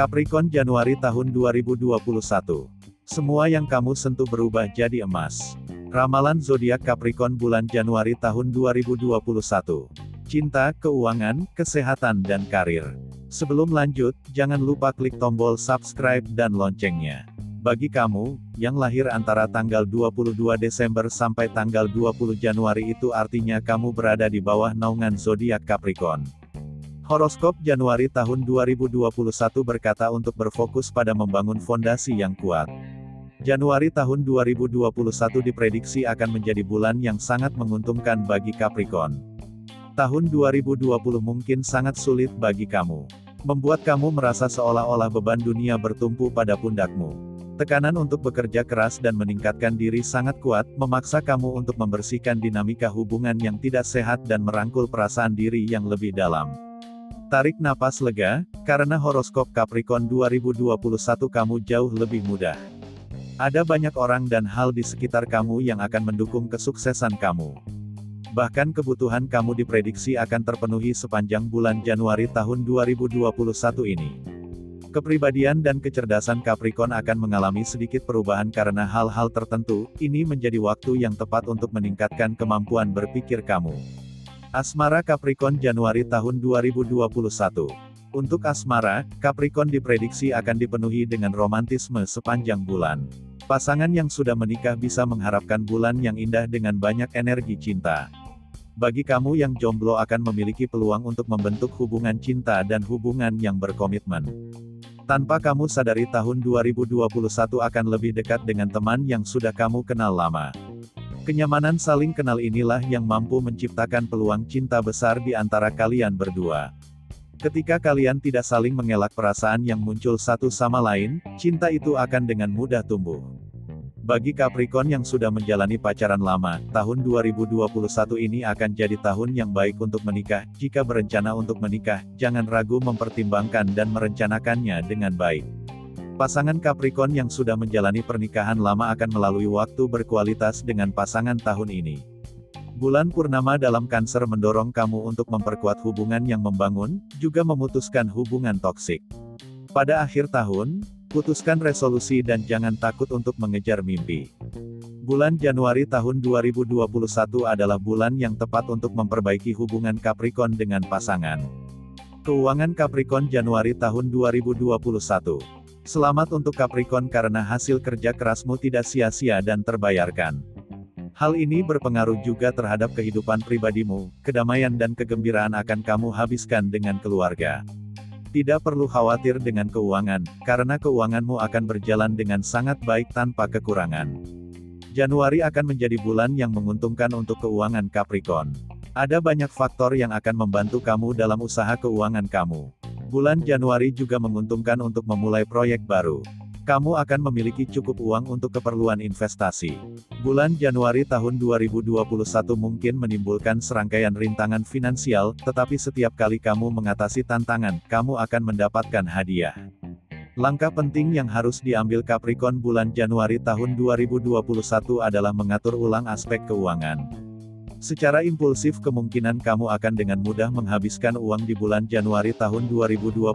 Capricorn Januari tahun 2021. Semua yang kamu sentuh berubah jadi emas. Ramalan zodiak Capricorn bulan Januari tahun 2021. Cinta, keuangan, kesehatan dan karir. Sebelum lanjut, jangan lupa klik tombol subscribe dan loncengnya. Bagi kamu yang lahir antara tanggal 22 Desember sampai tanggal 20 Januari itu artinya kamu berada di bawah naungan zodiak Capricorn. Horoskop Januari tahun 2021 berkata untuk berfokus pada membangun fondasi yang kuat. Januari tahun 2021 diprediksi akan menjadi bulan yang sangat menguntungkan bagi Capricorn. Tahun 2020 mungkin sangat sulit bagi kamu. Membuat kamu merasa seolah-olah beban dunia bertumpu pada pundakmu. Tekanan untuk bekerja keras dan meningkatkan diri sangat kuat, memaksa kamu untuk membersihkan dinamika hubungan yang tidak sehat dan merangkul perasaan diri yang lebih dalam. Tarik napas lega, karena horoskop Capricorn 2021 kamu jauh lebih mudah. Ada banyak orang dan hal di sekitar kamu yang akan mendukung kesuksesan kamu. Bahkan kebutuhan kamu diprediksi akan terpenuhi sepanjang bulan Januari tahun 2021 ini. Kepribadian dan kecerdasan Capricorn akan mengalami sedikit perubahan karena hal-hal tertentu, ini menjadi waktu yang tepat untuk meningkatkan kemampuan berpikir kamu. Asmara Capricorn Januari tahun 2021. Untuk asmara, Capricorn diprediksi akan dipenuhi dengan romantisme sepanjang bulan. Pasangan yang sudah menikah bisa mengharapkan bulan yang indah dengan banyak energi cinta. Bagi kamu yang jomblo akan memiliki peluang untuk membentuk hubungan cinta dan hubungan yang berkomitmen. Tanpa kamu sadari tahun 2021 akan lebih dekat dengan teman yang sudah kamu kenal lama. Kenyamanan saling kenal inilah yang mampu menciptakan peluang cinta besar di antara kalian berdua. Ketika kalian tidak saling mengelak perasaan yang muncul satu sama lain, cinta itu akan dengan mudah tumbuh. Bagi Capricorn yang sudah menjalani pacaran lama, tahun 2021 ini akan jadi tahun yang baik untuk menikah. Jika berencana untuk menikah, jangan ragu mempertimbangkan dan merencanakannya dengan baik. Pasangan Capricorn yang sudah menjalani pernikahan lama akan melalui waktu berkualitas dengan pasangan tahun ini. Bulan purnama dalam Cancer mendorong kamu untuk memperkuat hubungan yang membangun, juga memutuskan hubungan toksik. Pada akhir tahun, putuskan resolusi dan jangan takut untuk mengejar mimpi. Bulan Januari tahun 2021 adalah bulan yang tepat untuk memperbaiki hubungan Capricorn dengan pasangan. Keuangan Capricorn Januari tahun 2021 Selamat untuk Capricorn karena hasil kerja kerasmu tidak sia-sia dan terbayarkan. Hal ini berpengaruh juga terhadap kehidupan pribadimu, kedamaian dan kegembiraan akan kamu habiskan dengan keluarga. Tidak perlu khawatir dengan keuangan, karena keuanganmu akan berjalan dengan sangat baik tanpa kekurangan. Januari akan menjadi bulan yang menguntungkan untuk keuangan Capricorn. Ada banyak faktor yang akan membantu kamu dalam usaha keuangan kamu. Bulan Januari juga menguntungkan untuk memulai proyek baru. Kamu akan memiliki cukup uang untuk keperluan investasi. Bulan Januari tahun 2021 mungkin menimbulkan serangkaian rintangan finansial, tetapi setiap kali kamu mengatasi tantangan, kamu akan mendapatkan hadiah. Langkah penting yang harus diambil Capricorn bulan Januari tahun 2021 adalah mengatur ulang aspek keuangan. Secara impulsif kemungkinan kamu akan dengan mudah menghabiskan uang di bulan Januari tahun 2021.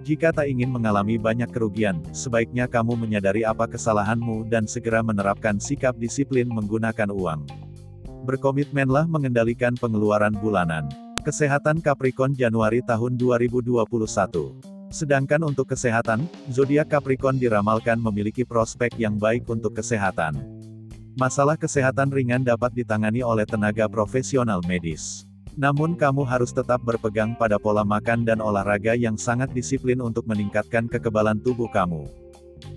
Jika tak ingin mengalami banyak kerugian, sebaiknya kamu menyadari apa kesalahanmu dan segera menerapkan sikap disiplin menggunakan uang. Berkomitmenlah mengendalikan pengeluaran bulanan. Kesehatan Capricorn Januari tahun 2021. Sedangkan untuk kesehatan, zodiak Capricorn diramalkan memiliki prospek yang baik untuk kesehatan. Masalah kesehatan ringan dapat ditangani oleh tenaga profesional medis. Namun kamu harus tetap berpegang pada pola makan dan olahraga yang sangat disiplin untuk meningkatkan kekebalan tubuh kamu.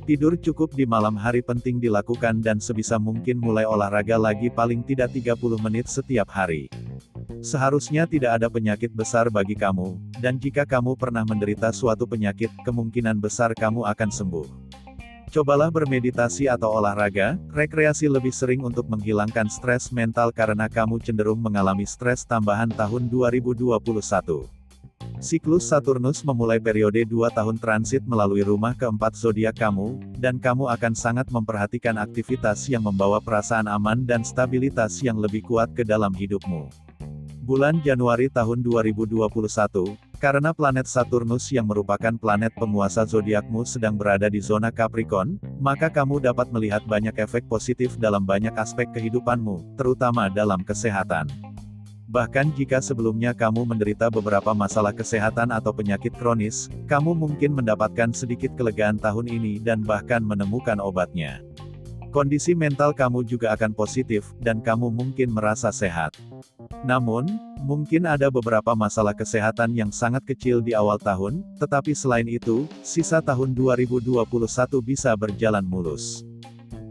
Tidur cukup di malam hari penting dilakukan dan sebisa mungkin mulai olahraga lagi paling tidak 30 menit setiap hari. Seharusnya tidak ada penyakit besar bagi kamu, dan jika kamu pernah menderita suatu penyakit, kemungkinan besar kamu akan sembuh. Cobalah bermeditasi atau olahraga, rekreasi lebih sering untuk menghilangkan stres mental karena kamu cenderung mengalami stres tambahan tahun 2021. Siklus Saturnus memulai periode 2 tahun transit melalui rumah keempat zodiak kamu, dan kamu akan sangat memperhatikan aktivitas yang membawa perasaan aman dan stabilitas yang lebih kuat ke dalam hidupmu. Bulan Januari tahun 2021, karena planet Saturnus yang merupakan planet penguasa zodiakmu sedang berada di zona Capricorn, maka kamu dapat melihat banyak efek positif dalam banyak aspek kehidupanmu, terutama dalam kesehatan. Bahkan jika sebelumnya kamu menderita beberapa masalah kesehatan atau penyakit kronis, kamu mungkin mendapatkan sedikit kelegaan tahun ini dan bahkan menemukan obatnya. Kondisi mental kamu juga akan positif, dan kamu mungkin merasa sehat. Namun, mungkin ada beberapa masalah kesehatan yang sangat kecil di awal tahun, tetapi selain itu, sisa tahun 2021 bisa berjalan mulus.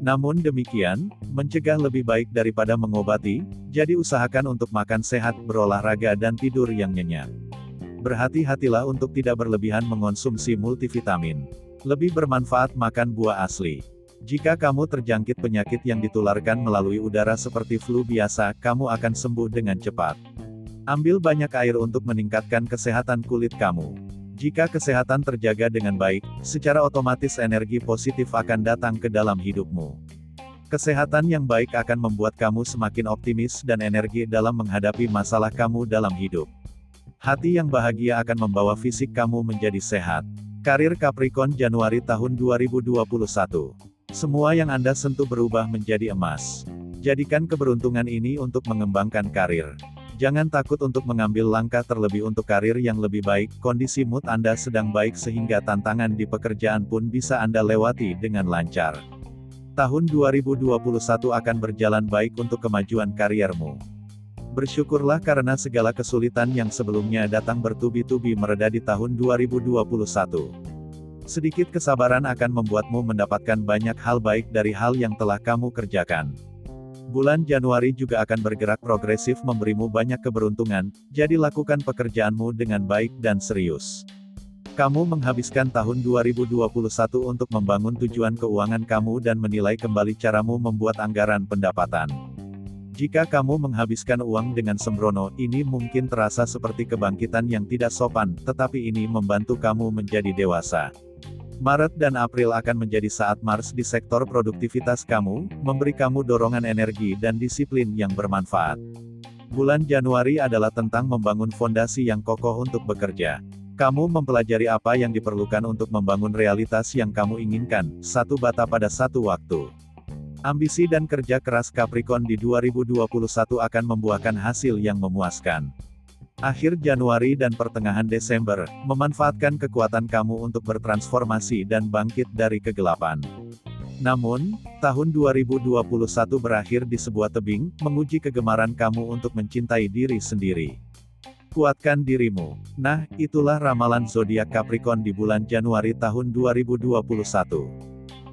Namun demikian, mencegah lebih baik daripada mengobati, jadi usahakan untuk makan sehat, berolahraga dan tidur yang nyenyak. Berhati-hatilah untuk tidak berlebihan mengonsumsi multivitamin. Lebih bermanfaat makan buah asli. Jika kamu terjangkit penyakit yang ditularkan melalui udara seperti flu biasa, kamu akan sembuh dengan cepat. Ambil banyak air untuk meningkatkan kesehatan kulit kamu. Jika kesehatan terjaga dengan baik, secara otomatis energi positif akan datang ke dalam hidupmu. Kesehatan yang baik akan membuat kamu semakin optimis dan energi dalam menghadapi masalah kamu dalam hidup. Hati yang bahagia akan membawa fisik kamu menjadi sehat. Karir Capricorn Januari tahun 2021 semua yang Anda sentuh berubah menjadi emas. Jadikan keberuntungan ini untuk mengembangkan karir. Jangan takut untuk mengambil langkah terlebih untuk karir yang lebih baik, kondisi mood Anda sedang baik sehingga tantangan di pekerjaan pun bisa Anda lewati dengan lancar. Tahun 2021 akan berjalan baik untuk kemajuan kariermu. Bersyukurlah karena segala kesulitan yang sebelumnya datang bertubi-tubi mereda di tahun 2021. Sedikit kesabaran akan membuatmu mendapatkan banyak hal baik dari hal yang telah kamu kerjakan. Bulan Januari juga akan bergerak progresif memberimu banyak keberuntungan, jadi lakukan pekerjaanmu dengan baik dan serius. Kamu menghabiskan tahun 2021 untuk membangun tujuan keuangan kamu dan menilai kembali caramu membuat anggaran pendapatan. Jika kamu menghabiskan uang dengan sembrono, ini mungkin terasa seperti kebangkitan yang tidak sopan, tetapi ini membantu kamu menjadi dewasa. Maret dan April akan menjadi saat Mars di sektor produktivitas kamu, memberi kamu dorongan energi dan disiplin yang bermanfaat. Bulan Januari adalah tentang membangun fondasi yang kokoh untuk bekerja. Kamu mempelajari apa yang diperlukan untuk membangun realitas yang kamu inginkan, satu bata pada satu waktu. Ambisi dan kerja keras Capricorn di 2021 akan membuahkan hasil yang memuaskan akhir Januari dan pertengahan Desember, memanfaatkan kekuatan kamu untuk bertransformasi dan bangkit dari kegelapan. Namun, tahun 2021 berakhir di sebuah tebing, menguji kegemaran kamu untuk mencintai diri sendiri. Kuatkan dirimu. Nah, itulah ramalan zodiak Capricorn di bulan Januari tahun 2021.